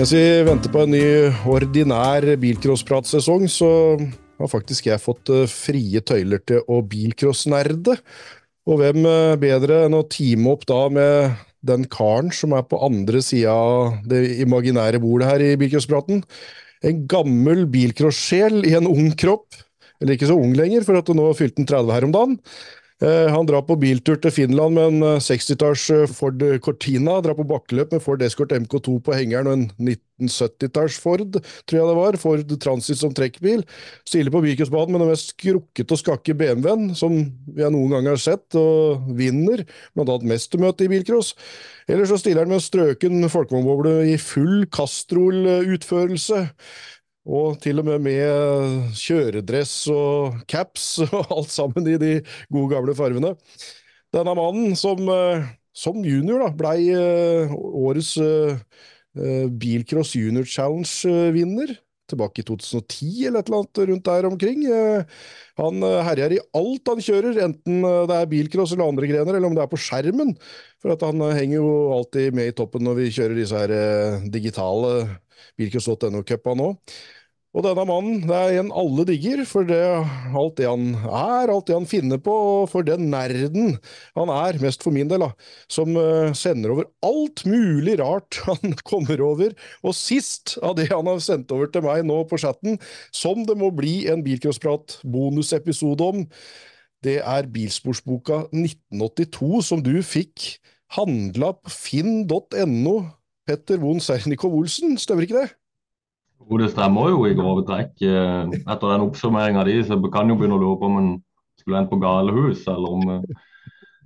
Mens vi venter på en ny ordinær bilcrosspratsesong, så har faktisk jeg fått eh, frie tøyler til å bilcrossnerde. Og hvem eh, bedre enn å teame opp da med den karen som er på andre sida av det imaginære bordet her i bilcrosspraten. En gammel bilcrossjel i en ung kropp. Eller ikke så ung lenger, for at nå fylte han 30 her om dagen. Eh, han drar på biltur til Finland med en 60-talls eh, Ford Cortina. Drar på bakkeløp med Ford Escort MK2 på hengeren og en 1970-talls Ford, tror jeg det var. Ford Transit som trekkbil. Stiller på Birkensbanen med den mest skrukkete og skakke BMW-en som jeg noen gang har sett, og vinner blant annet mestermøtet i bilcross. Eller så stiller han med strøken folkevognboble i full Castrol-utførelse. Og til og med med kjøredress og caps og alt sammen i de gode, gamle farvene. Denne mannen som, eh, som junior da, blei eh, årets uh, Bilcross Junior Challenge-vinner. Tilbake i 2010 eller et eller annet rundt der omkring. Han herjer i alt han kjører, enten det er bilcross eller andre grener, eller om det er på skjermen. For han henger jo alltid med i toppen når vi kjører disse her digitale bilcross.no-cupa nå. Og denne mannen, det er en alle digger, for det, alt det han er, alt det han finner på, og for den nerden han er, mest for min del, da, som uh, sender over alt mulig rart han kommer over. Og sist av det han har sendt over til meg nå på chatten, som det må bli en Bilcrossprat-bonusepisode om, det er bilsportsboka 1982 som du fikk handla på finn.no. Petter Von Sernikov Olsen, stemmer ikke det? Jo, det stemmer jo i grove trekk. Eh, etter den oppsummeringa di, så kan jo begynne å lure på om en skulle endt på galehus, eller om eh,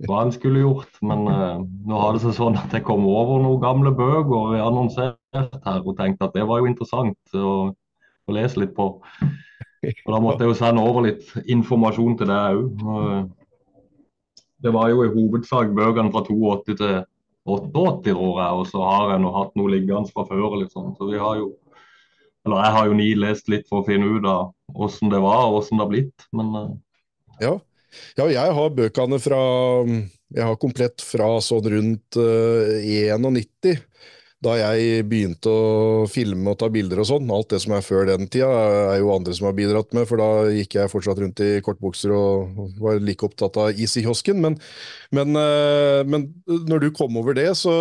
hva en skulle gjort. Men uh, nå har det seg sånn at jeg kom over noen gamle bøker annonsert her, og tenkte at det var jo interessant å, å lese litt på. Og Da måtte jeg jo sende over litt informasjon til deg òg. Det var jo i hovedsak bøkene fra 82 til 88, tror jeg, og så har jeg nå hatt noe liggende fra før. Liksom. Så vi har jo eller jeg har jo nilest litt for å finne ut av åssen det var og åssen det har blitt, men uh... ja. ja. jeg har bøkene fra Jeg har komplett fra sånn rundt uh, eh, 91 da jeg begynte å filme og ta bilder og sånn. Alt det som er før den tida, er jo andre som har bidratt med, for da gikk jeg fortsatt rundt i kortbukser og var like opptatt av is i kiosken. Men, men, eh, men, når du kom over det så,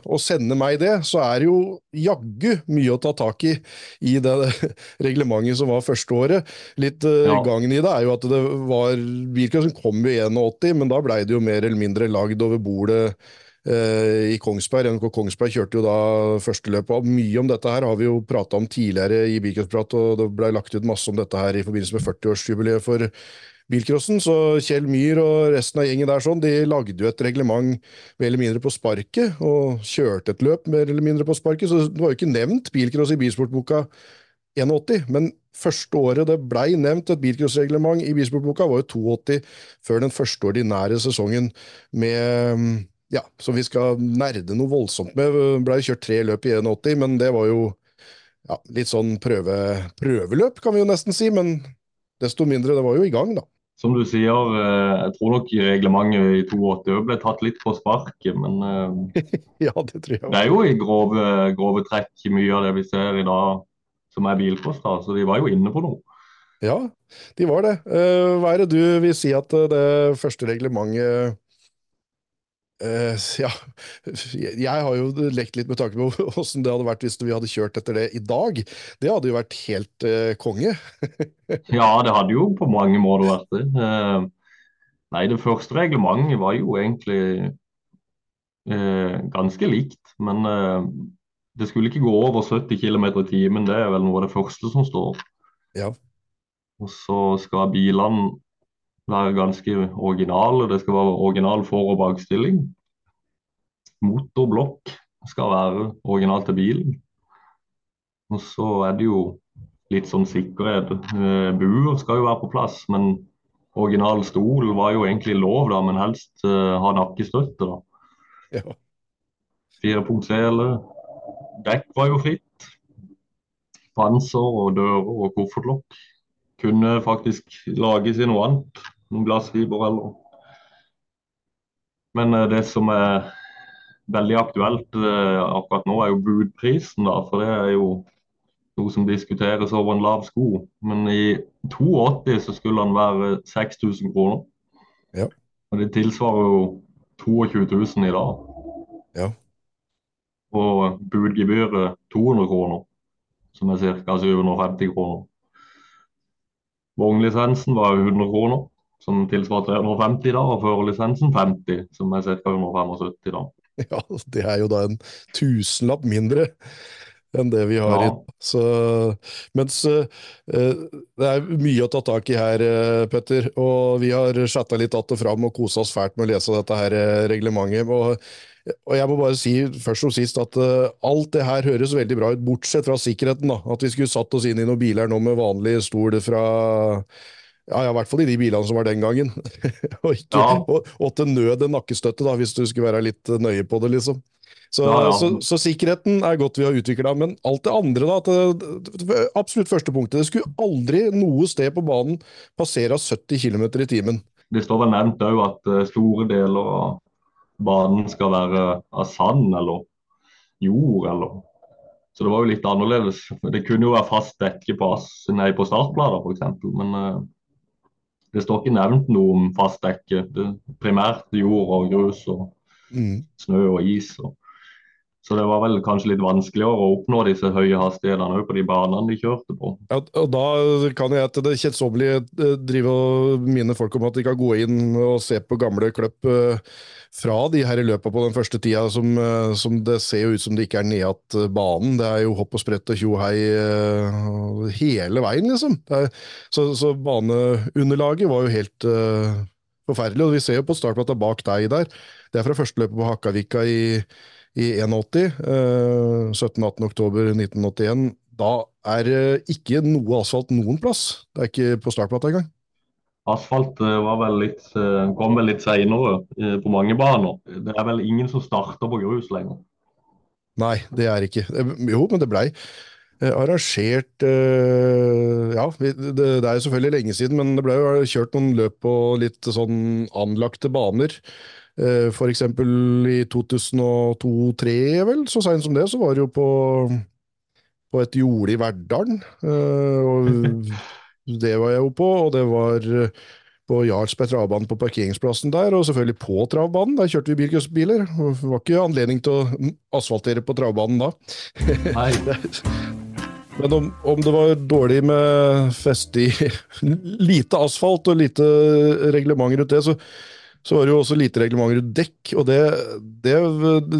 og sender meg det, så er det jo jaggu mye å ta tak i i det reglementet som var første året. Litt eh, ja. gangen i det er jo at det var som kom jo i 81, men da blei det jo mer eller mindre lagd over bordet i Kongsberg. NK Kongsberg kjørte jo da førsteløpet. Og mye om dette her har vi jo prata om tidligere i Bilcrossprat, og det ble lagt ut masse om dette her i forbindelse med 40-årsjubileet for bilcrossen. Så Kjell Myhr og resten av gjengen der sånn, de lagde jo et reglement mer eller mindre på sparket, og kjørte et løp mer eller mindre på sparket. Så det var jo ikke nevnt bilcross i bilsportboka 81, men første året det blei nevnt et bilcrossreglement i bilsportboka, var jo 82, før den første ordinære sesongen med ja, som vi skal nerde noe voldsomt med. Blei kjørt tre løp i 81, men det var jo ja, litt sånn prøve, prøveløp, kan vi jo nesten si. Men desto mindre, det var jo i gang, da. Som du sier, eh, jeg tror nok reglementet i 82 ble tatt litt på sparket, men eh, ja, det, tror jeg. det er jo i grove, grove trekk mye av det vi ser i dag som er bilkost, så de var jo inne på noe. Ja, de var det. Eh, hva er det du vil si at det første reglementet Uh, ja, jeg har jo lekt litt med tanken på åssen det hadde vært hvis vi hadde kjørt etter det i dag. Det hadde jo vært helt uh, konge. ja, det hadde jo på mange måter vært det. Uh, nei, det første reglementet var jo egentlig ganske likt. Men det skulle ikke gå over 70 km i timen, det er vel noe av det første som står. Ja. Og så skal bilene være ganske originale. Det skal være original for- og bakstilling. Motorblokk skal være original til bilen. Og så er det jo litt sånn sikkerhet. Eh, buer skal jo være på plass, men original stol var jo egentlig lov, da, men helst uh, ha nakkestøtte. da. Ja. Dekk var jo fritt. Panser og dører og koffertlokk. Kunne faktisk lages i noe annet noen glassfiber eller Men eh, det som er veldig aktuelt eh, akkurat nå, er jo budprisen. da, For det er jo noe som diskuteres over en lav sko. Men i 82 så skulle den være 6000 kroner. Ja. Og det tilsvarer jo 22 000 i dag. Ja. Og budgebyret 200 kroner, som er ca. 750 kroner. Vognlisensen var 100 kroner, som tilsvarer 350 da, og førerlisensen 50, som er ca. 175 da. Ja, det er jo da en tusenlapp mindre enn det vi har Ja. i så, Mens uh, det er mye å ta tak i her, eh, Petter. Og vi har chatta litt att og fram og kosa oss fælt med å lese dette her reglementet. Og, og jeg må bare si først og sist at alt det her høres veldig bra ut, bortsett fra sikkerheten. da. At vi skulle satt oss inn i noen biler nå med vanlig stol fra ja, ja, i hvert fall i de bilene som var den gangen. og, ikke, Ja. og, og til nød en nakkestøtte, da, hvis du skulle være litt nøye på det, liksom. Så, Ja, ja. så, så sikkerheten er godt vi har utvikla, men alt det andre, da. det, det, absolutt første punktet. Det skulle aldri noe sted på banen passere 70 km i timen. Det står vel nevnt òg at eh, store deler av banen skal være av sand eller jord eller Så det var jo litt annerledes. Det kunne jo være fast dekke på på startblader f.eks. Men eh, det står ikke nevnt noe om fast dekke. Det er primært jord og grus og Mm. snø og is. Og. Så det var vel kanskje litt vanskeligere å oppnå disse høye hastighetene på de banene de kjørte på. Ja, og da kan jeg til det kjedsommelige eh, drive og minne folk om at de kan gå inn og se på gamle kløpp eh, fra de her i løpet på den første tida, som, eh, som det ser jo ut som det ikke er ned igjen banen. Det er jo hopp og sprett og tjo hei eh, hele veien, liksom. Er, så, så baneunderlaget var jo helt uh, forferdelig. Og vi ser jo på startplata bak deg der. Det er fra første løpet på Hakkavika i, i 81. Eh, 17-18 oktober 1981. Da er det ikke noe asfalt noen plass. Det er ikke på startplata engang. Asfalt eh, var vel litt, eh, kom vel litt seinere på mange baner. Det er vel ingen som starter på grus lenger. Nei, det er ikke. Eh, Jo, men det blei eh, arrangert eh, Ja, det, er jo selvfølgelig lenge siden, men det blei jo kjørt noen løp på litt sånn anlagte baner. Eh, For eksempel i 2002-2003, vel, så seint som det, så var det jo på, på et jorde i Verdalen. Eh, og det var jeg jo på, og det var eh, på Jarlsberg travbane på parkeringsplassen der, og selvfølgelig på travbanen. Der kjørte vi bilcrossbiler. Det var ikke anledning til å asfaltere på travbanen da. Nei, Men om, om det var dårlig med feste i lite asfalt og lite reglement rundt det, så, så var det jo også lite reglement rundt dekk. Og det, det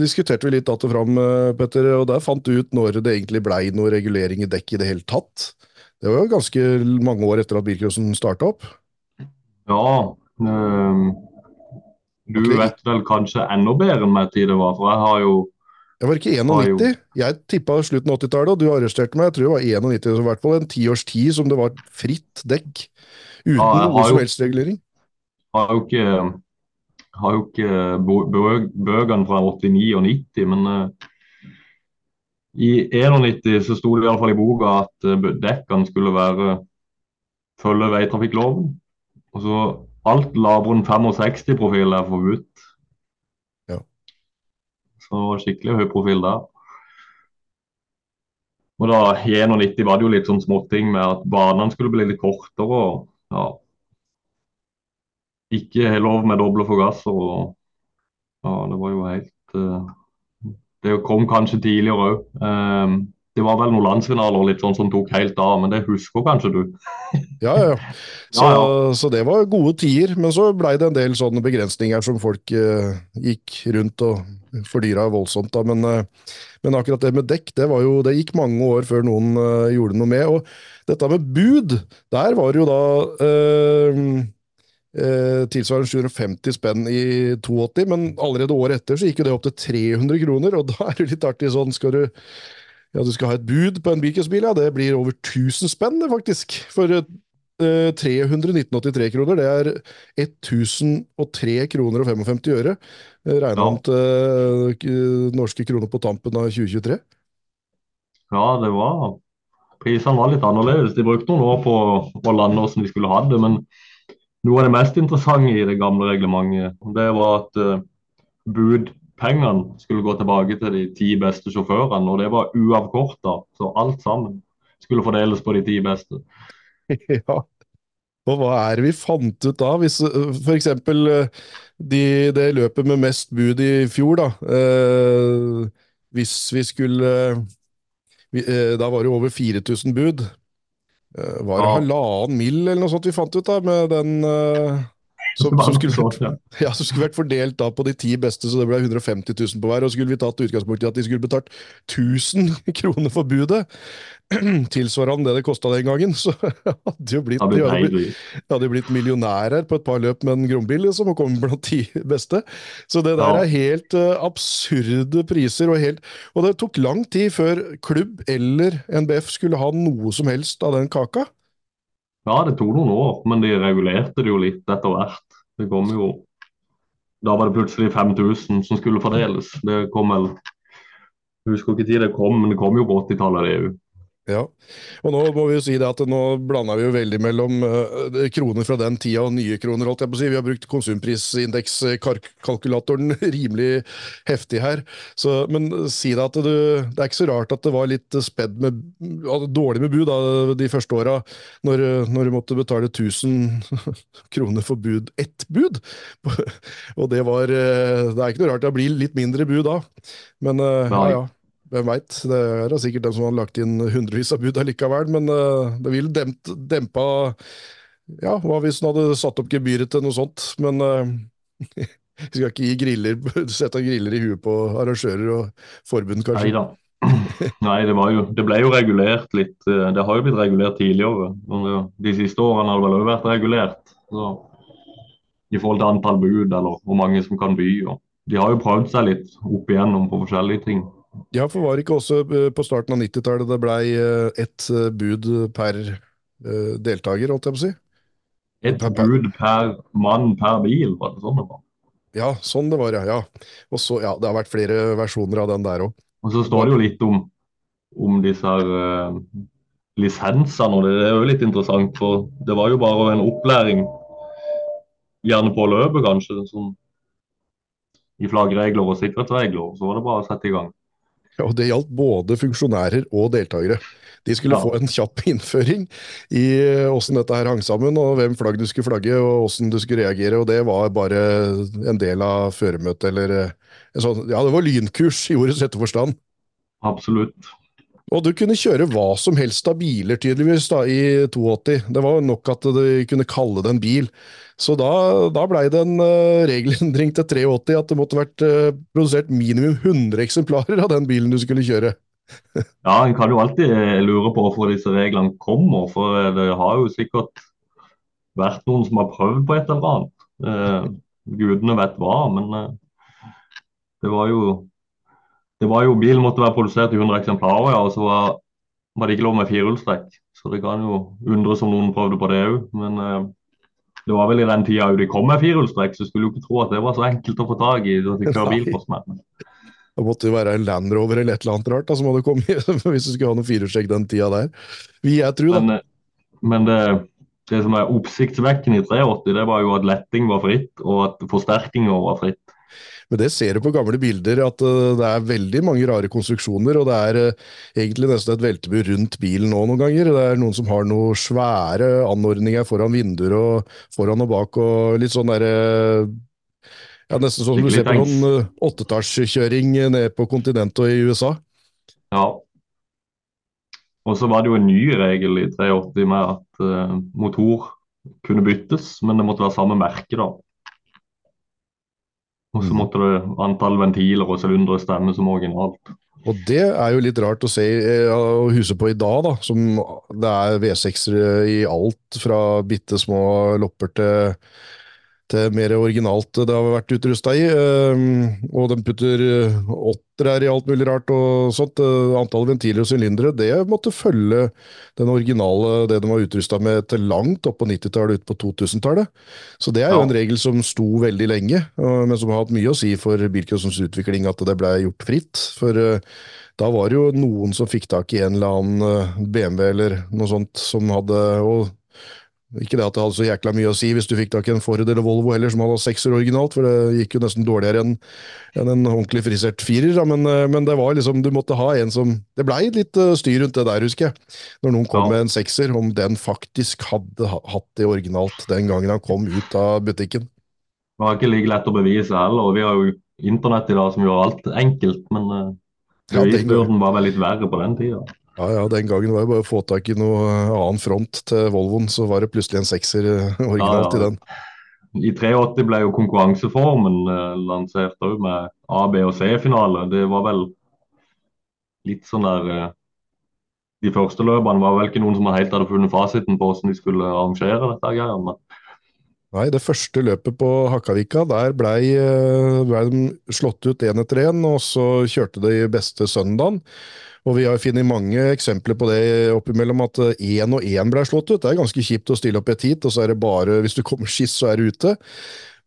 diskuterte vi litt att og fram, eh, Petter, og der fant du ut når det egentlig blei noe regulering i dekk i det hele tatt. Det var jo ganske mange år etter at bilcrossen starta opp. ja ehm, Du vet vel kanskje enda bedre enn meg tid det var, for jeg har jo jeg var ikke Var jo- 91. Jeg tippa slutten av 80-tallet, og du arresterte meg. Jeg tror det var 91, i hvert fall en tiårs tid som det var fritt dekk. Uten Ja, jeg noe som helst regulering. har jo ikke, har jo ikke bo- bøkene fra 89 og 90, men eh, i 91 så sto det iallfall i boka at eh, dekkene skulle være følge veitrafikkloven. Og så alt lavere enn 65 profil er forbudt. Ja. Så det var skikkelig høy profil der. Og da I 91 var det jo litt sånn småting med at banene skulle bli litt kortere. og ja, ikke lov med doble forgasser. og ja, Det var jo helt uh, Det kom kanskje tidligere òg. det var vel noen landsfinaler litt sånn som tok helt av, men det husker kanskje du? Ja, ja. Så, Ja, ja. så det var gode tider, men så blei det en del sånne begrensninger som folk eh, gikk rundt og fordyra voldsomt. Da. Men, eh, men akkurat det med dekk, det, var jo, det gikk mange år før noen eh, gjorde noe med. Og dette med bud, der var det jo da eh, eh, tilsvarende 750 spenn i 82, men allerede året etter så gikk jo det opp til 300 kroner, og da er det litt artig sånn, skal du ja, du skal ha et bud på en bilcrossbil, ja, det blir over 1000 spenn, det faktisk. For eh, 300 1983 kroner, det er 1003 kroner og 55 øre. Regna om til eh, norske kroner på tampen av 2023. Ja, det var Prisene var litt annerledes. De brukte noen år på å lande hvordan de skulle ha det. Men noe av det mest interessante i det gamle reglementet, det var at uh, budpengene skulle gå tilbake til de ti beste sjåførene, og det var uavkorta. Så alt sammen skulle fordeles på de ti beste. Ja. Og hva er det vi fant ut da? Hvis for eksempel de, det løpet med mest bud i fjor, da. Eh, hvis vi skulle vi, eh, Da var det over 4000 bud. Eh, var det ja. halvannen mil eller noe sånt vi fant ut da, med den eh, som, som, skulle, ja, som, skulle, vært fordelt da på de ti beste, så det ble 150 000 på hver. Og skulle vi tatt utgangspunkt i at de skulle betalt 1000 kroner for budet, tilsvarende det det kosta den gangen, så hadde jo blitt, de hadde blitt, hadde blitt millionærer på et par løp med en grombil som liksom, komme blant ti beste. Så det der er helt uh, absurde priser. Og, helt, og det tok lang tid før klubb eller NBF skulle ha noe som helst av den kaka. Ja, det tok noen år, men de regulerte det jo litt etter hvert. Det kom jo Da var det plutselig 5000 som skulle fordeles. Det kom vel Jeg husker ikke tid det kom, men det kom jo på 80-tallet, det òg. Ja, og nå må vi jo si det at nå blanda vi jo veldig mellom uh, kroner fra den tida og nye kroner. holdt jeg på å si. Vi har brukt konsumprisindeks-kalkulatoren rimelig heftig her. Så, men si det at du, det er ikke så rart at det var litt spedd med dårlig med bud da, de første åra, når, når, du måtte betale 1000 kroner for bud. Ett bud! og det var uh, Det er ikke noe rart det blir litt mindre bud da. Men uh, ja, ja. Hvem veit. Det er sikkert den som har lagt inn hundrevis av bud allikevel, men uh, det ville dempt, dempa Ja, hva hvis den hadde satt opp gebyret til noe sånt? Men uh, vi skal ikke gi griller, sette griller i huet på arrangører og forbund, kanskje. Neida. Nei, det, jo, det, ble jo regulert litt. Eh, det har jo blitt regulert tidligere. De siste årene har det vel òg vært regulert. Så, I forhold til antall bud eller hvor mange som kan by. Og de har jo prøvd seg litt opp igjennom på forskjellige ting. Ja, for var det ikke også eh, på starten av 90-tallet det blei eh, ett eh, bud per deltaker, holdt jeg på å si? Ett bud per mann per bil, var det sånn det var? Ja, sånn det var, ja. ja. Og så, ja, Det har vært flere versjoner av den der òg. Og så står det jo litt om, om disse her uh, lisensene, og det er jo litt interessant. For det var jo bare en opplæring, gjerne på løpet kanskje, sånn i flaggregler og sikkerhetsregler. Så var det bare å sette i gang. Og det gjaldt både funksjonærer og deltakere. De skulle ja. få en kjapp innføring i åssen dette her hang sammen, og hvem flagg du skulle flagge, og åssen du skulle reagere. Og det var bare en del av føremøtet, eller sånn Ja, det var lynkurs i ordets rette forstand. Absolutt. Og du kunne kjøre hva som helst av biler, tydeligvis, da, i 82. Det var nok at du kunne kalle det en bil. Så da, da blei det en uh, regelendring til 83 at det måtte vært uh, produsert minimum 100 eksemplarer av den bilen du skulle kjøre. ja, en kan jo alltid eh, lure på hvorfor disse reglene kommer, for det har jo sikkert vært noen som har prøvd på et eller annet. Uh, gudene vet hva, men det var jo det var jo, Bilen måtte være produsert i 100 eksemplarer, ja, og så var, var det ikke lov med firehjulstrekk. Så det kan jo undres om noen prøvde på det òg. Men eh, det var vel i den tida de kom med firehjulstrekk, så skulle jo ikke tro at det var så enkelt å få tak i. at de bil på smellen. Det måtte jo være en Land Rover eller et eller annet rart da, som hadde kommet hvis du skulle ha noen firehjulstrekk den tida der. Vi jeg tru, da. Men, eh, men det, det, som er oppsiktsvekkende i 83, det var jo at letting var fritt, og at forsterkinger var fritt. Men det ser du på gamle bilder, at uh, det er veldig mange rare konstruksjoner. Og det er uh, egentlig nesten et veltebur rundt bilen nå noen ganger. Det er noen som har noen svære anordninger foran vinduer og foran og bak, og litt sånn derre uh, ja, Nesten sånn som du ser på noen åttetallskjøring nede på kontinentet og i USA. Ja. Og så var det jo en ny regel i 83 med at motor kunne byttes, men det måtte være samme merke, da. Og så mm. måtte det antall ventiler og sylindere stemme som originalt. Og det er jo litt rart å se og huse på i dag, da, som det er V6-ere i alt fra bitte små lopper til til mer originalt det har vært utrusta i. Ehm, og de putter åtter her i alt mulig rart og sånt. Antall ventiler og sylindere, det måtte følge den originale, det de var utrusta med til langt opp på 90-tallet, ut på 2000-tallet. Så det er jo en regel som sto veldig lenge, men som har hatt mye å si for bilcrossens utvikling at det ble gjort fritt. For eh, da var det jo noen som fikk tak i en eller annen eh, BMW eller noe sånt, som hadde og ikke det at det hadde så jækla mye å si hvis du fikk tak i en Ford eller Volvo heller som hadde sekser originalt, for det gikk jo nesten dårligere enn en, en ordentlig frisert firer. Da. Men, eh, men, det var liksom, du måtte ha en som Det blei litt uh, styr rundt det der, husker jeg. Når noen kom ja. med en sekser, om den faktisk hadde hatt det originalt den gangen han kom ut av butikken. Det var ikke like lett å bevise heller. og Vi har jo internett i dag som gjør alt enkelt, men uh, bevisbyrden var vel litt verre på den tida. Ja, ja, den gangen var det bare å få tak i noe annen front til Volvoen, så var det plutselig en sekser originalt ja, ja. i den. I 83 ble jo konkurranseformen eh, lansert òg med A, B og C-finale. Det var vel litt sånn der eh, De første løpene var vel ikke noen som helt hadde funnet fasiten på hvordan de skulle arrangere dette. Her, men Nei, det første løpet på Hakkavika, der blei eh, ble de slått ut én etter én, og så kjørte de beste søndagen. Og vi har funnet mange eksempler på det oppimellom, at én og én ble slått ut. Det er ganske kjipt å stille opp et heat, og så er det bare hvis du kommer skiss, så er du ute.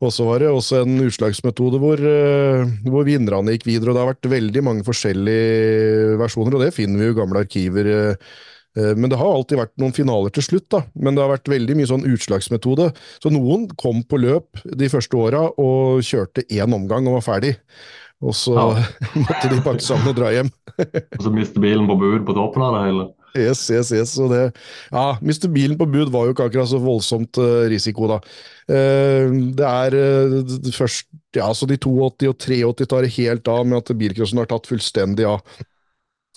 Og så var det også en utslagsmetode hvor, eh, hvor vinnerne gikk videre, og det har vært veldig mange forskjellige versjoner, og det finner vi jo i gamle arkiver. Eh, eh, men det har alltid vært noen finaler til slutt, da. Men det har vært veldig mye sånn utslagsmetode. Så noen kom på løp de første åra og kjørte én omgang og var ferdig. Og så ja. måtte de pakke sammen og dra hjem. og så miste bilen på bud på toppen av det hele? Yes, yes, yes. Og det, ja, miste bilen på bud var jo ikke akkurat så voldsomt uh, risiko, da. Uh, det er først Ja, så de 82 og 83 tar det helt av med at bilcrossen har tatt fullstendig av.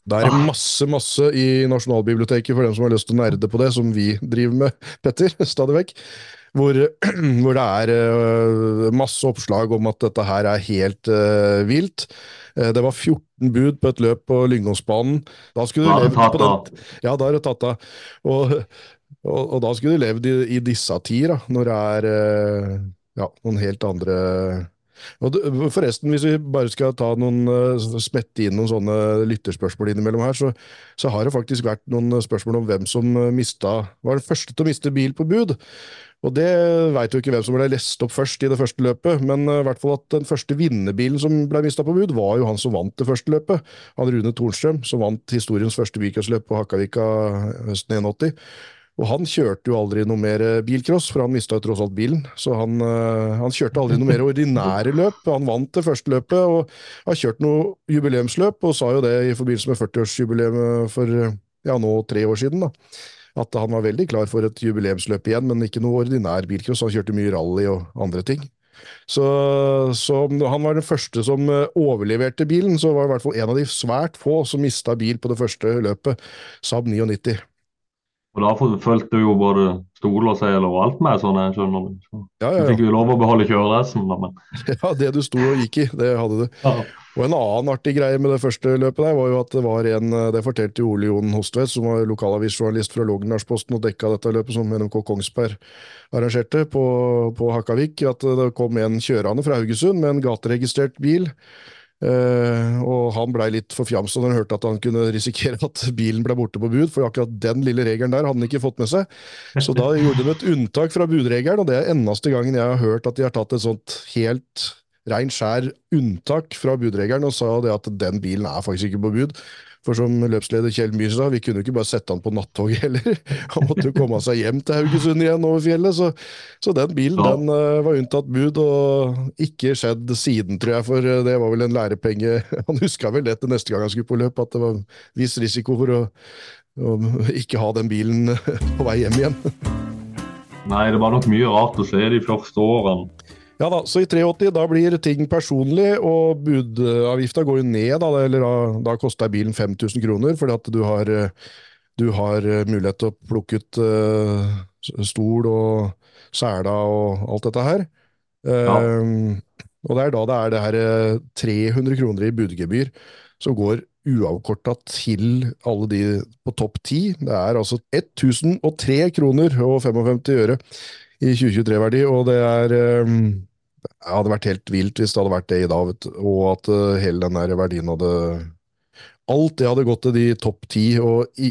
Det er ah. masse, masse i Nasjonalbiblioteket for dem som har lyst til å nerde på det, som vi driver med, Petter, stadig vekk hvor, hvor, det er uh, masse oppslag om at dette her er helt uh, vilt. Uh, det var 14 bud på et løp på Lyngåsbanen. Da skulle du levd på den Ja, da er det tatt av. Og, og, og, da skulle du levd i, i disse tider, når det er ja, noen helt andre og forresten, hvis vi bare skal ta noen, smette inn noen sånne lytterspørsmål innimellom her, så, så, har det faktisk vært noen spørsmål om hvem som mista, var den første til å miste bil på bud. Og det veit jo ikke hvem som ble lest opp først i det første løpet, men uh, i hvert fall at den første vinnerbilen som ble mista på bud, var jo han som vant det første løpet. Han Rune Tornstrøm, som vant historiens første bilcrossløp på Hakkavika høsten 81. Og han kjørte jo aldri noe mer eh, bilcross, for han mista tross alt bilen. Så han, uh, han, kjørte aldri noe mer ordinære løp. Han vant det første løpet og har kjørt noe jubileumsløp, og sa jo det i forbindelse med 40-årsjubileet for ja, nå tre år siden. da at han var veldig klar for et jubileumsløp igjen, men ikke noe ordinær bilcross. Han kjørte mye rally og andre ting. Så, så, han var den første som eh, overleverte bilen, så var i hvert fall en av de svært få som mista bil på det første løpet, Saab 99. Og da fulgte jo både stol og alt med, sånn jeg skjønner det. Så ja, ja, ja. Fikk jo lov å beholde kjørereisen, men Ja, det du sto og gikk i, det hadde du. Ja. Og en annen artig greie med det første løpet der, var jo at det var en Det fortalte jo Ole Jon Hostvedt, som var lokalavisjournalist fra Lågendalsposten og dekka dette løpet som NMK Kongsberg arrangerte på, på Hakkavik, at det kom en kjørende fra Haugesund med en gateregistrert bil. Uh, og han blei litt forfjamsa når han hørte at han kunne risikere at bilen ble borte på bud, for akkurat den lille regelen der hadde han ikke fått med seg. Så da gjorde de et unntak fra budregelen, og det er eneste gangen jeg har hørt at de har tatt et sånt helt rein skjær unntak fra budregelen og sa det at den bilen er faktisk ikke på bud. For som løpsleder Kjell Myhr sa, vi kunne jo ikke bare sette han på nattoget heller. Han måtte jo komme seg hjem til Haugesund igjen over fjellet. Så, så den bilen ja. den uh, var unntatt bud, og ikke skjedd siden, tror jeg. For det var vel en lærepenge. Han huska vel det til neste gang han skulle på løp, at det var viss risiko for å, å ikke ha den bilen på vei hjem igjen. Nei, det var nok mye rart å se de første årene. Ja da, så i 83 da blir ting personlig, og budavgifta går jo ned. Da, eller da, da koster bilen 5000 kroner, fordi at du har, du har mulighet til å plukke ut uh, stol og sela og alt dette her. Ja. Uh, og det er da det er det her 300 eh, kroner i budgebyr som går uavkorta til alle de på topp ti. Det er altså 1003 kroner og 55 øre i 2023-verdi, og det er um, det hadde vært helt vilt hvis det hadde vært det i dag, vet, og at uh, hele den der verdien hadde Alt det hadde gått til de topp ti, og i,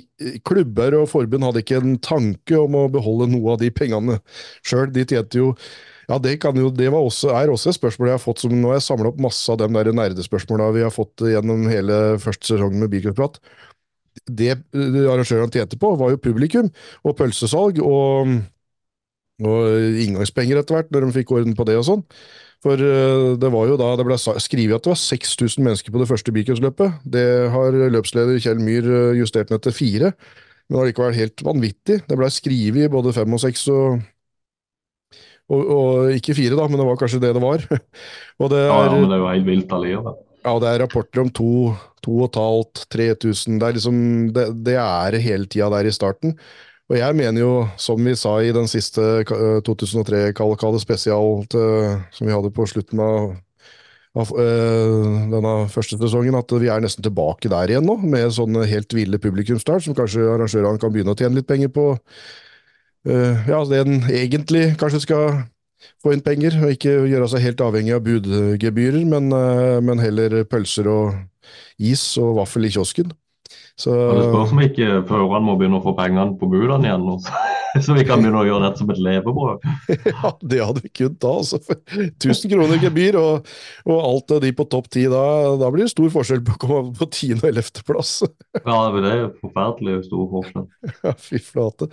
klubber og forbund hadde ikke en tanke om å beholde noe av de pengene sjøl. De tjente jo ja, det, jo, det også, er også et spørsmål jeg har fått, som nå har jeg samla opp masse av de der nerdespørsmåla vi har fått gjennom hele første sesong med Bilcrosprat. Det arrangørene tjente på, var jo publikum og pølsesalg og og inngangspenger etter hvert, når de fikk orden på det og sånn. For uh, det var jo da det ble skrevet at det var 6000 mennesker på det første bilcrosløpet. Det har løpsleder Kjell Myhr justert ned til fire, men allikevel helt vanvittig. Det ble skrevet både fem og seks og og, og, ikke fire, da, men det var kanskje det det var. og det er, ja, ja, men det er jo helt vilt allikevel. Ja, det er rapporter om to, to og et halvt, 3000. Det er liksom, det, det er hele tida der i starten. Og jeg mener jo, som vi sa i den siste 2003-kalkade spesial som vi hadde på slutten av, av uh, denne første sesongen, at vi er nesten tilbake der igjen nå, med sånne helt ville publikumsstart, som kanskje arrangørene kan begynne å tjene litt penger på. Ja, det en egentlig kanskje skal få inn penger, og ikke gjøre seg helt avhengig av budgebyrer, men, men heller pølser og is og vaffel i kiosken. Så, Det spørs om ikke føreren må begynne å få pengene på budene igjen, så vi kan begynne å gjøre dette som et levebrød. ja, det hadde vi kunnet da. altså. 1000 kroner gebyr og, og alt av de på topp ti, da, da, blir det stor forskjell på å komme på 10. og 11. plass. ja, det er forferdelig stor forskjell. ja, fy flate.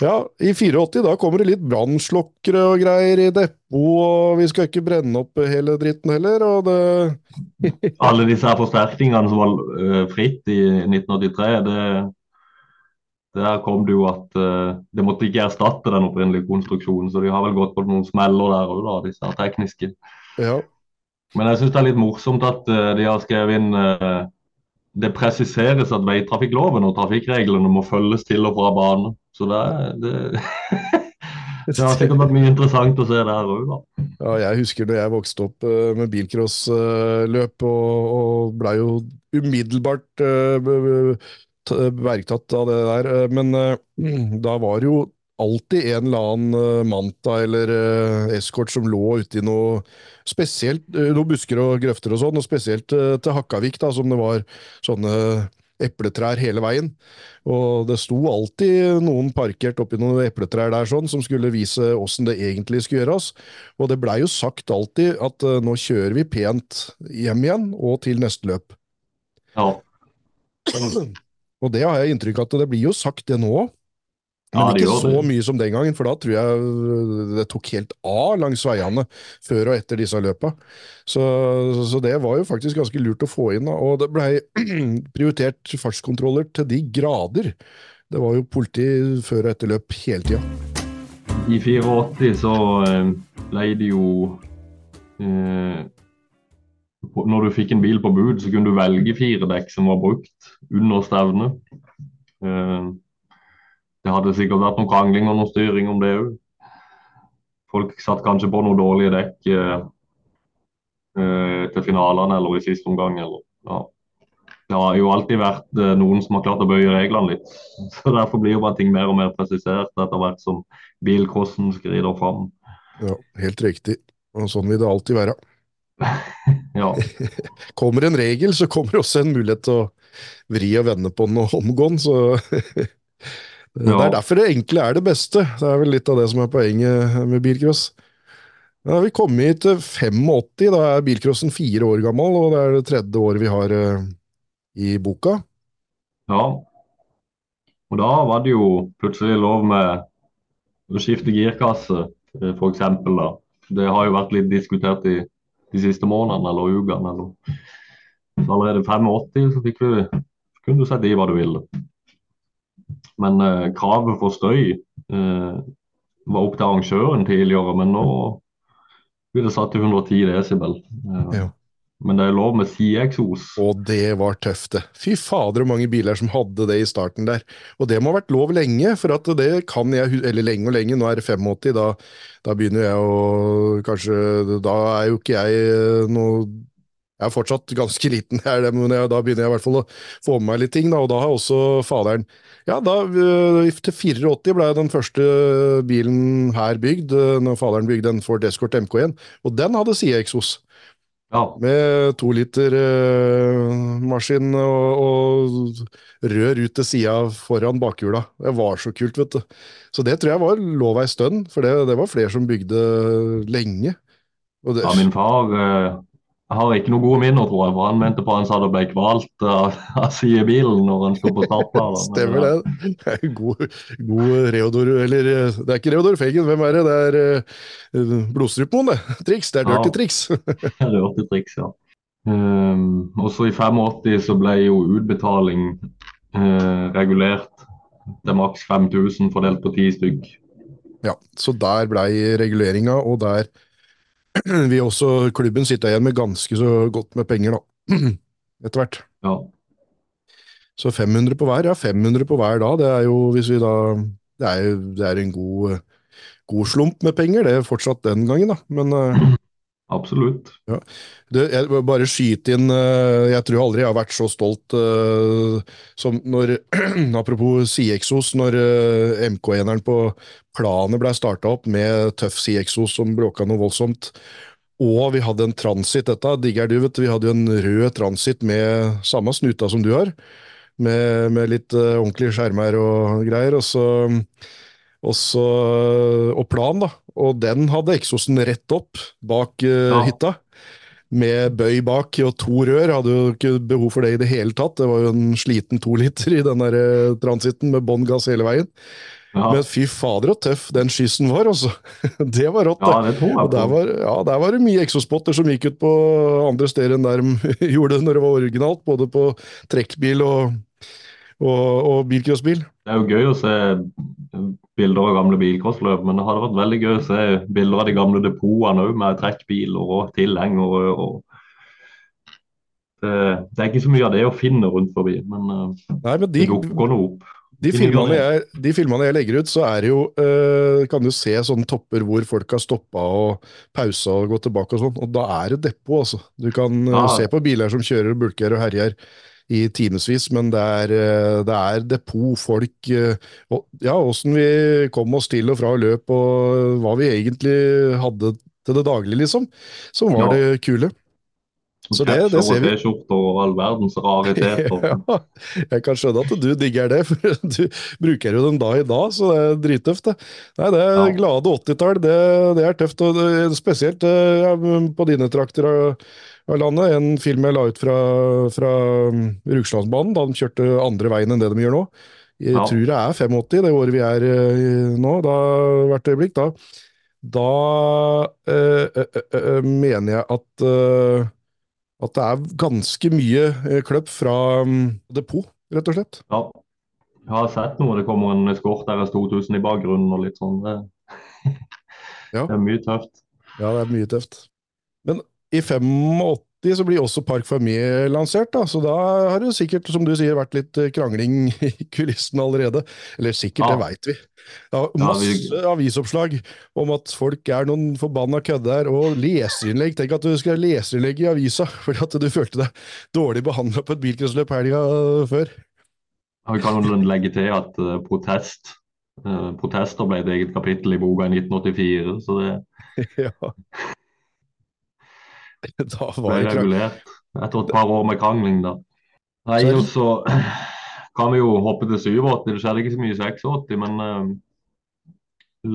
Ja, i 84 da kommer det litt brannslokkere og greier i depot, og vi skal ikke brenne opp hele dritten heller. og det... Alle disse her forsterkningene som var uh, fritt i 1983, det, der kom det jo at uh, det måtte ikke erstatte den opprinnelige konstruksjonen, så de har vel gått på noen smeller der òg, disse her tekniske. Ja. Men jeg syns det er litt morsomt at uh, de har skrevet inn det presiseres at veitrafikkloven og trafikkreglene må følges til og fra bane. Så det, det, det har sikkert vært mye interessant å se der òg, da. Ja, jeg husker da jeg vokste opp uh, med bilcrossløp, og, og blei jo umiddelbart uh, bergtatt av det der. Men da var det jo alltid en eller annen Manta eller eskort som lå uti noe spesielt noen busker og grøfter og sånn, og spesielt til Hakkavik, da, som det var sånne epletrær hele veien. Og det sto alltid noen parkert oppi noen epletrær der sånn, som skulle vise åssen det egentlig skulle gjøres. Og det blei jo sagt alltid at uh, nå kjører vi pent hjem igjen og til neste løp. Ja. Og det har jeg inntrykk av at det blir jo sagt det nå òg. Men ikke så mye som den gangen, for da tror jeg det tok helt av langs veiene før og etter disse løpa. Så, så det var jo faktisk ganske lurt å få inn. Da. Og det blei prioritert fartskontroller til de grader. Det var jo politi før og etter løp hele tida. I 84 så eh, ble det jo eh, Når du fikk en bil på bud, så kunne du velge fire dekk som var brukt under stevnet. Det hadde sikkert vært noen krangling og noen styring om det òg. Folk satt kanskje på noen dårlige dekk eh, eh, til finalene eller i siste omgang. Eller, ja. Det har jo alltid vært eh, noen som har klart å bøye reglene litt. Så Derfor blir jo bare ting mer og mer presisert etter hvert som bilcrossen skrider fram. Ja, helt riktig. Og sånn vil det alltid være. ja. kommer en regel, så kommer også en mulighet til å vri og vende på den og omgående. Så Ja. Det er derfor det enkle er det beste. Det er vel litt av det som er poenget med bilcross. Da har vi kommet til 85, da er bilcrossen fire år gammel, og det er det tredje året vi har uh, i boka. Ja, og da var det jo plutselig lov med å skifte girkasse, eh, for eksempel, da. Det har jo vært litt diskutert i de siste månedene eller ukene. Så allerede 85 så fikk vi, kunne du sette i hva du ville. Men eh, kravet for støy eh, var opp til arrangøren tidligere, men nå blir det satt til 110 desibel. Eh, ja. Men det er lov med sideeksos. Og det var tøft, det. Fy fader, hvor mange biler som hadde det i starten der. Og det må ha vært lov lenge, for at det kan jeg Eller lenge og lenge, nå er det 85, da, da begynner jeg å Kanskje Da er jo ikke jeg eh, noe jeg er fortsatt ganske liten, men da begynner jeg i hvert fall å få med meg litt ting. Da, og da har også faderen Ja, da, øh, til 84 ble den første bilen her bygd, øh, når faderen bygde en Ford Escort MK1, og den hadde sideeksos. Ja. Med to liter eh, maskin og, og rør ut til sida foran bakhjula. Det var så kult, vet du. Så det tror jeg var lov ei stund, for det, det, var flere som bygde lenge. Det, ja, min far har ikke noen gode minner, tror jeg. For han mente på han sa det ble kvalt av, av sidebilen når han sto på startplanen. Stemmer det. det er god, god Reodor Eller det er ikke Reodor Feggen, hvem er det? Det er uh, Blodstrupmoen, det. Triks. Det er dirty ja. triks. dirty triks, ja. Um, også i 85 så ble jo utbetaling uh, regulert til maks 5000 fordelt på ti stykk. Ja, så der blei reguleringa, og der vil også klubben sitte igjen med ganske så godt med penger, da. Etter hvert. Ja. Så 500 på hver, ja 500 på hver da, det er jo hvis vi da Det er, det er en god, god slump med penger, det er fortsatt den gangen, da. Men uh, Absolutt. Ja. Det, jeg bare skyte inn eh, Jeg tror aldri jeg har vært så stolt uh, som når Apropos CXOs, når uh, MK-eneren på planet ble starta opp med tøff CXOs som bråka noe voldsomt. Og vi hadde en transit, dette digger du, vet du. Vi hadde jo en rød transit med samme snuta som du har, med, med litt uh, ordentlige skjermer og greier. Og så og, så, og plan, da. Og den hadde eksosen rett opp bak uh, ja. hytta. Med bøy bak og to rør. Hadde jo ikke behov for det i det hele tatt. Det var jo en sliten toliter i den der uh, transiten med bånn gass hele veien. Ja. Men fy fader og tøff den skyssen var, altså. Det var rått. Ja, det tror jeg og der var, ja, der var det mye eksospotter som gikk ut på andre steder enn der de gjorde det når det var originalt. Både på trekkbil og, og, og bilcrossbil. Det er jo gøy å se bilder av gamle bilcrossløp, men det hadde vært veldig gøy å se bilder av de gamle depotene òg, med trekkbiler og tilhengere. og det, det, er ikke så mye av det å finne rundt forbi, men, eh, Nei, men de, det går noe opp. De filmene, jeg, de filmene, jeg, legger ut, så er jo eh, Kan du se sånne topper hvor folk har stoppa og pausa og gått tilbake og sånn, og da er det depot, altså. Du kan ja. se på biler som kjører og bulker og herjer i timevis, men det er, eh, det er depot, folk eh, og, Ja, åssen vi kom oss til og fra løp, og hva vi egentlig hadde til det daglige, liksom, som var ja. det kule. Så det, det ser vi. T-skjorter og all verdens rariteter. ja, jeg kan skjønne at du digger det, for du bruker jo dem da i dag, så det er drittøft. Det Nei, det er ja. glade 80-tall, det, det, er tøft. og Spesielt eh, ja, på dine trakter av, av, landet. En film jeg la ut fra, fra um, Rugslandsbanen, da de kjørte andre veien enn det de gjør nå. Jeg ja. tror det er 85, det året vi er i nå, da, hvert øyeblikk. Da, da øh, øh, øh, mener jeg at at det er ganske mye eh, kløpp fra um, depot, rett og slett. Ja, jeg har sett noe. Det kommer en skort RS 2000 i bakgrunnen og litt sånn. Det, ja. det er mye tøft. Ja, det er mye tøft. Men i 85 så blir også Park Famille lansert, da. så da har det sikkert, som du sier, vært litt eh, krangling i kulissene allerede. Eller sikkert, ja. det veit vi. Ja, masse avisoppslag om at folk er noen forbanna kødder, og leserinnlegg. Tenk at du skal leserinnlegg i avisa fordi at du følte deg dårlig behandla på et bilcrossløp helga før. Vi kan jo legge til at uh, protest, uh, protester ble et eget kapittel i boka i 1984, så det ja. da var det regulert etter et par år med krangling, da. Nei, og så kan vi jo hoppe til 87. Det skjedde ikke så mye i 86, men uh,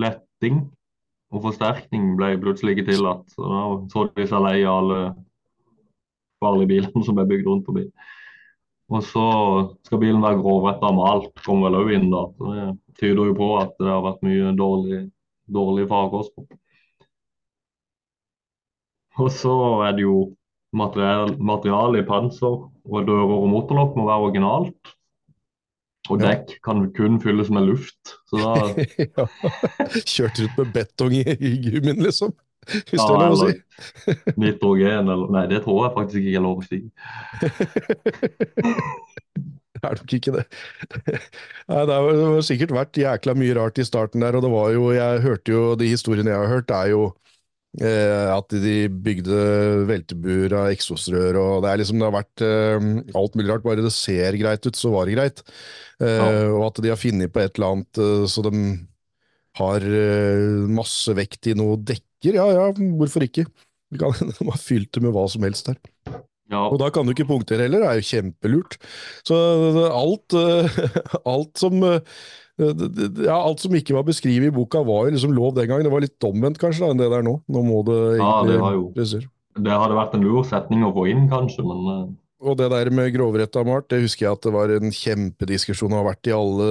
letting og forsterkning ble plutselig ikke tillatt. Så da så de seg lei av alle farlige bilene som ble bygd rundt forbi. Og så skal bilen være grovretta og malt, kommer vel òg inn da. Så det tyder jo på at det har vært mye dårlig, dårlig farkost. Og så er det jo materiale material i panser, og dører og motorlokk må være originalt. Og dekk ja. kan kun fylles med luft. Så da ja. Kjørt ut med betong i, gummien, liksom? Hvis ja, det er lov å si. nitrogen eller Nei, det tror jeg faktisk ikke er lov å si. det er nok ikke det. Nei, det har sikkert vært jækla mye rart i starten der, og det var jo Jeg hørte jo de historiene jeg har hørt, er jo at de bygde veltebuer av eksosrør, og det, er liksom, det har vært eh, alt mulig rart. Bare det ser greit ut, så var det greit. Eh, ja. Og at de har funnet på et eller annet eh, så de har eh, masse vekt i noe dekker. Ja ja, hvorfor ikke? De, kan, de har fylt det med hva som helst der. Ja. Og da kan du ikke punktere heller, det er jo kjempelurt. Så alt, alt som ja, Alt som ikke var beskrevet i boka, var jo liksom lov den gangen. Det var litt omvendt kanskje da, enn det der nå. Nå må det egentlig ja, det jo, Det hadde vært en lur setning å få inn, kanskje, men eh, Og det der med grovrettet av Mart, det husker jeg at det var en kjempediskusjon og har vært i alle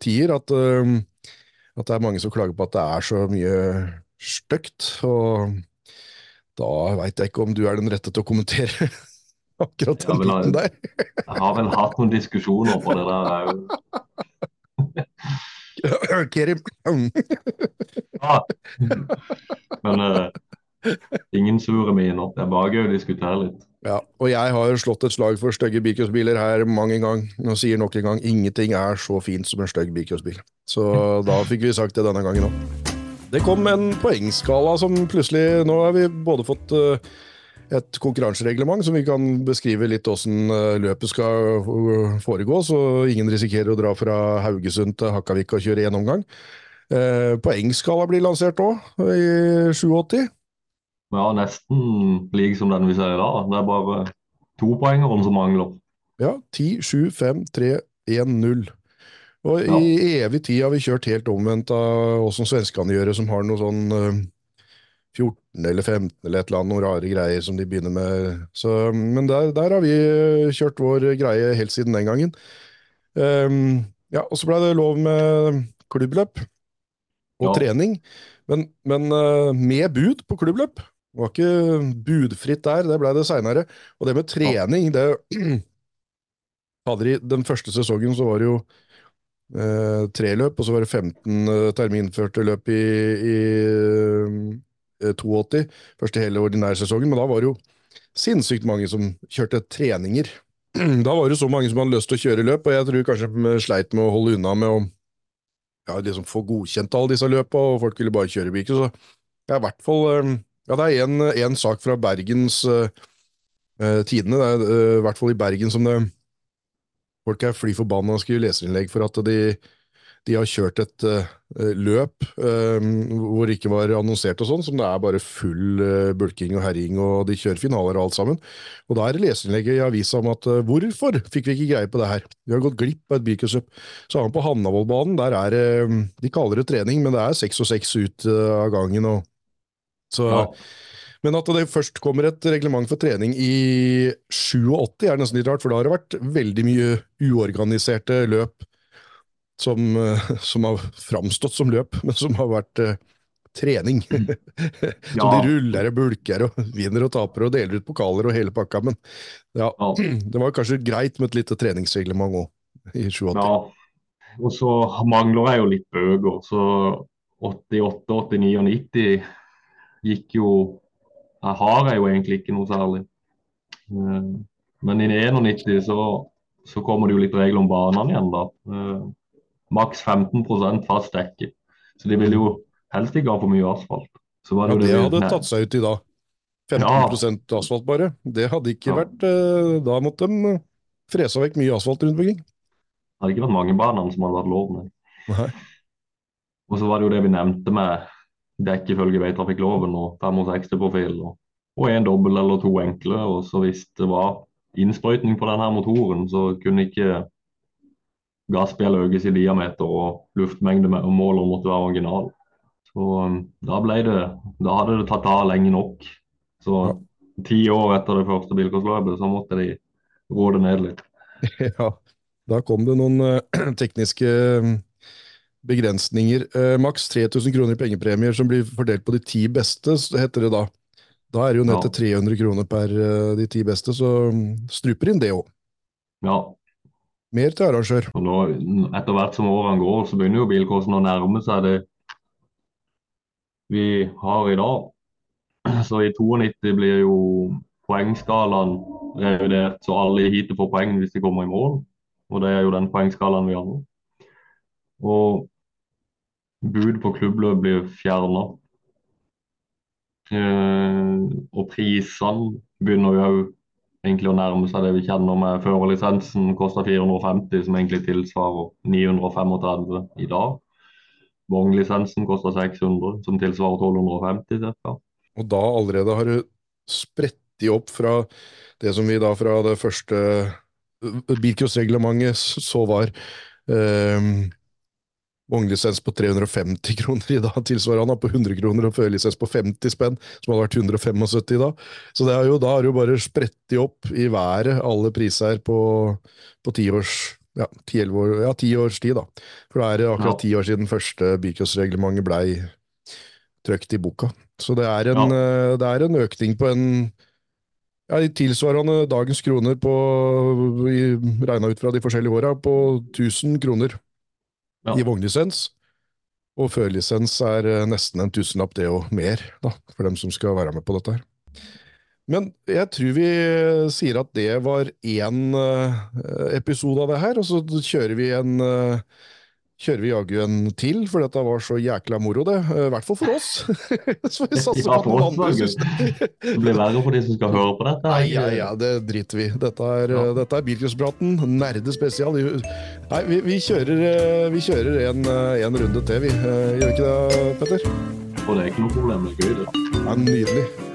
tider. At, uh, at det er mange som klager på at det er så mye stygt. Og da veit jeg ikke om du er den rette til å kommentere akkurat den biten der. jeg har vel hatt noen diskusjoner på det der òg. Kerim. ah. Men uh, ingen sure miner. Det er bare gøy å diskutere litt. Ja, og jeg har slått et slag for stygge bilcrossbiler her mange ganger. Nå sier nok en gang ingenting er så fint som en stygg bilcrossbil. Så da fikk vi sagt det denne gangen òg. Det kom en poengskala som plutselig Nå har vi både fått uh, et konkurransereglement som vi kan beskrive litt åssen løpet skal foregå, så ingen risikerer å dra fra Haugesund til Hakkavik og kjøre én omgang. Eh, poengskala blir lansert òg, i 87. Ja, nesten lik som den vi ser i dag. Det er bare topoengeren som mangler. Ja, 10, 7, 5, 3, 1, 0. Og Ja. i evig tid har vi kjørt helt omvendt av åssen svenskene gjør det, som har noe sånn eh, 14 eller 15 eller et eller annet, noen rare greier som de begynner med. Så, men der, der har vi eh, kjørt vår greie helt siden den gangen. Um, ja, og så ble det lov med klubbløp og Ja. trening, men, men eh, med bud på klubbløp. Det var ikke budfritt der, det ble det seinere. Og det med trening, det hadde de, Den første sesongen så var det jo eh, tre løp, og så var det 15 eh, terminførte løp i, i 82. Første hele ordinære sesongen, men da var det jo sinnssykt mange som kjørte treninger. Da var det så mange som hadde lyst til å kjøre løp, og jeg tror kanskje de sleit med å holde unna med å ja, liksom få godkjent alle disse løpa, og folk ville bare kjøre biker. Så det er i hvert fall eh, Ja, det er en, en sak fra Bergens uh, eh, Tidende, det er uh, i hvert fall i Bergen som det Folk er fly forbanna og skriver leserinnlegg for at de, de har kjørt et uh, løp uh, hvor det ikke var annonsert og sånn, som det er bare full uh, bulking og herjing, og de kjører finaler og alt sammen. Og da er det leserinnlegget i avisa om at hvorfor fikk vi ikke greie på det her? Vi har gått glipp av et bilcrossøp. Så har han på Hannavollbanen, der er det De kaller det trening, men det er seks og seks ut av gangen. og så Ja. men at det først kommer et reglement for trening i 87 er nesten litt rart, for da har det vært veldig mye uorganiserte løp som, eh, som har framstått som løp, men som har vært eh, trening. så Ja. de ruller og bulker og vinner og taper og deler ut pokaler og hele pakka, men ja, Ja. det var kanskje greit med et lite treningsreglement òg, i 87. Ja, og så mangler jeg jo litt bøker. Så 88, 89 og 90 gikk jo Jeg har jeg jo egentlig ikke noe særlig. Eh, Men i 91 så, så kommer det jo litt regler om banene igjen, da. Maks 15 fast dekke. Så de ville jo helst ikke ha for mye asfalt. Så var Ja, det, det hadde tatt seg ut i dag. 15 asfalt bare. Det hadde ikke Ja. vært eh, Da måtte de frese fresa vekk mye asfalt rundt omkring. hadde ikke vært mange banene som hadde vært lov. Nei. Og så var det jo det vi nevnte med dekk ifølge veitrafikkloven og 65-profil og, og en dobbel eller to enkle. Og så hvis det var innsprøytning på denne motoren, så kunne ikke gassbjell økes i diameter og luftmengde med, og måler måtte være original. Så um, da ble det Da hadde det tatt av lenge nok. Så ti år etter det første bilkostløpet så måtte de roe det ned litt. Ja, da kom det noen eh, tekniske eh, begrensninger. Eh, maks 3000 kroner i pengepremier som blir fordelt på de ti beste, heter det da. Da er det jo ned Ja. til 300 kroner per eh, de ti beste, så mm, struper inn det òg. Ja, Mer til arrangør. Og nå, etter hvert som årene går, så begynner jo bilkursen å nærme seg det vi har i dag. Så i 92 blir jo poengskalaen revidert, så alle i heatet får poeng hvis de kommer i mål. Og det er jo den poengskalaen vi har nå. Og bud på klubbløp blir fjerna. Eh, og prisene begynner jo òg egentlig å nærme seg det vi kjenner med førerlisensen koster 450, som egentlig tilsvarer 935 i dag. Vognlisensen koster 600, som tilsvarer 1250 ca. Og da allerede har du spredt de opp fra det som vi da fra det første eh, bilcrossreglementet så var eh, vognlisens på 350 kroner i dag, tilsvarende på 100 kroner, og førerlisens på 50 spenn, som hadde vært 175 i dag. Så det er jo, da har det jo bare spredt opp i været, alle priser på, på ti års ja, ti, år, ja, ti års tid, da. For det er akkurat ti år siden første bilcrossreglementet blei trykt i boka. Så det er en, ja. det er en økning på en ja, tilsvarende dagens kroner på, regna ut fra de forskjellige åra, på 1000 kroner ja. i vognlisens. Og førlisens er eh, nesten en tusenlapp, det og mer, da, for dem som skal være med på dette her. Men jeg tror vi sier at det var én eh, episode av det her, og så kjører vi en kjører vi jaggu en til, for dette var så jækla moro, det. Eh, I hvert fall for oss. så vi satser ja, på noen andre det. blir verre for de som skal høre på dette. Nei, ja, ja, det driter vi Dette er, ja. dette er Bilcrosspraten, nerde spesial. Nei, vi, vi, kjører, eh, vi kjører en, eh, en, runde til, vi. Gjør vi ikke det, Petter? Og det er ikke noe problem. Det er gøy, det. Ja, nydelig.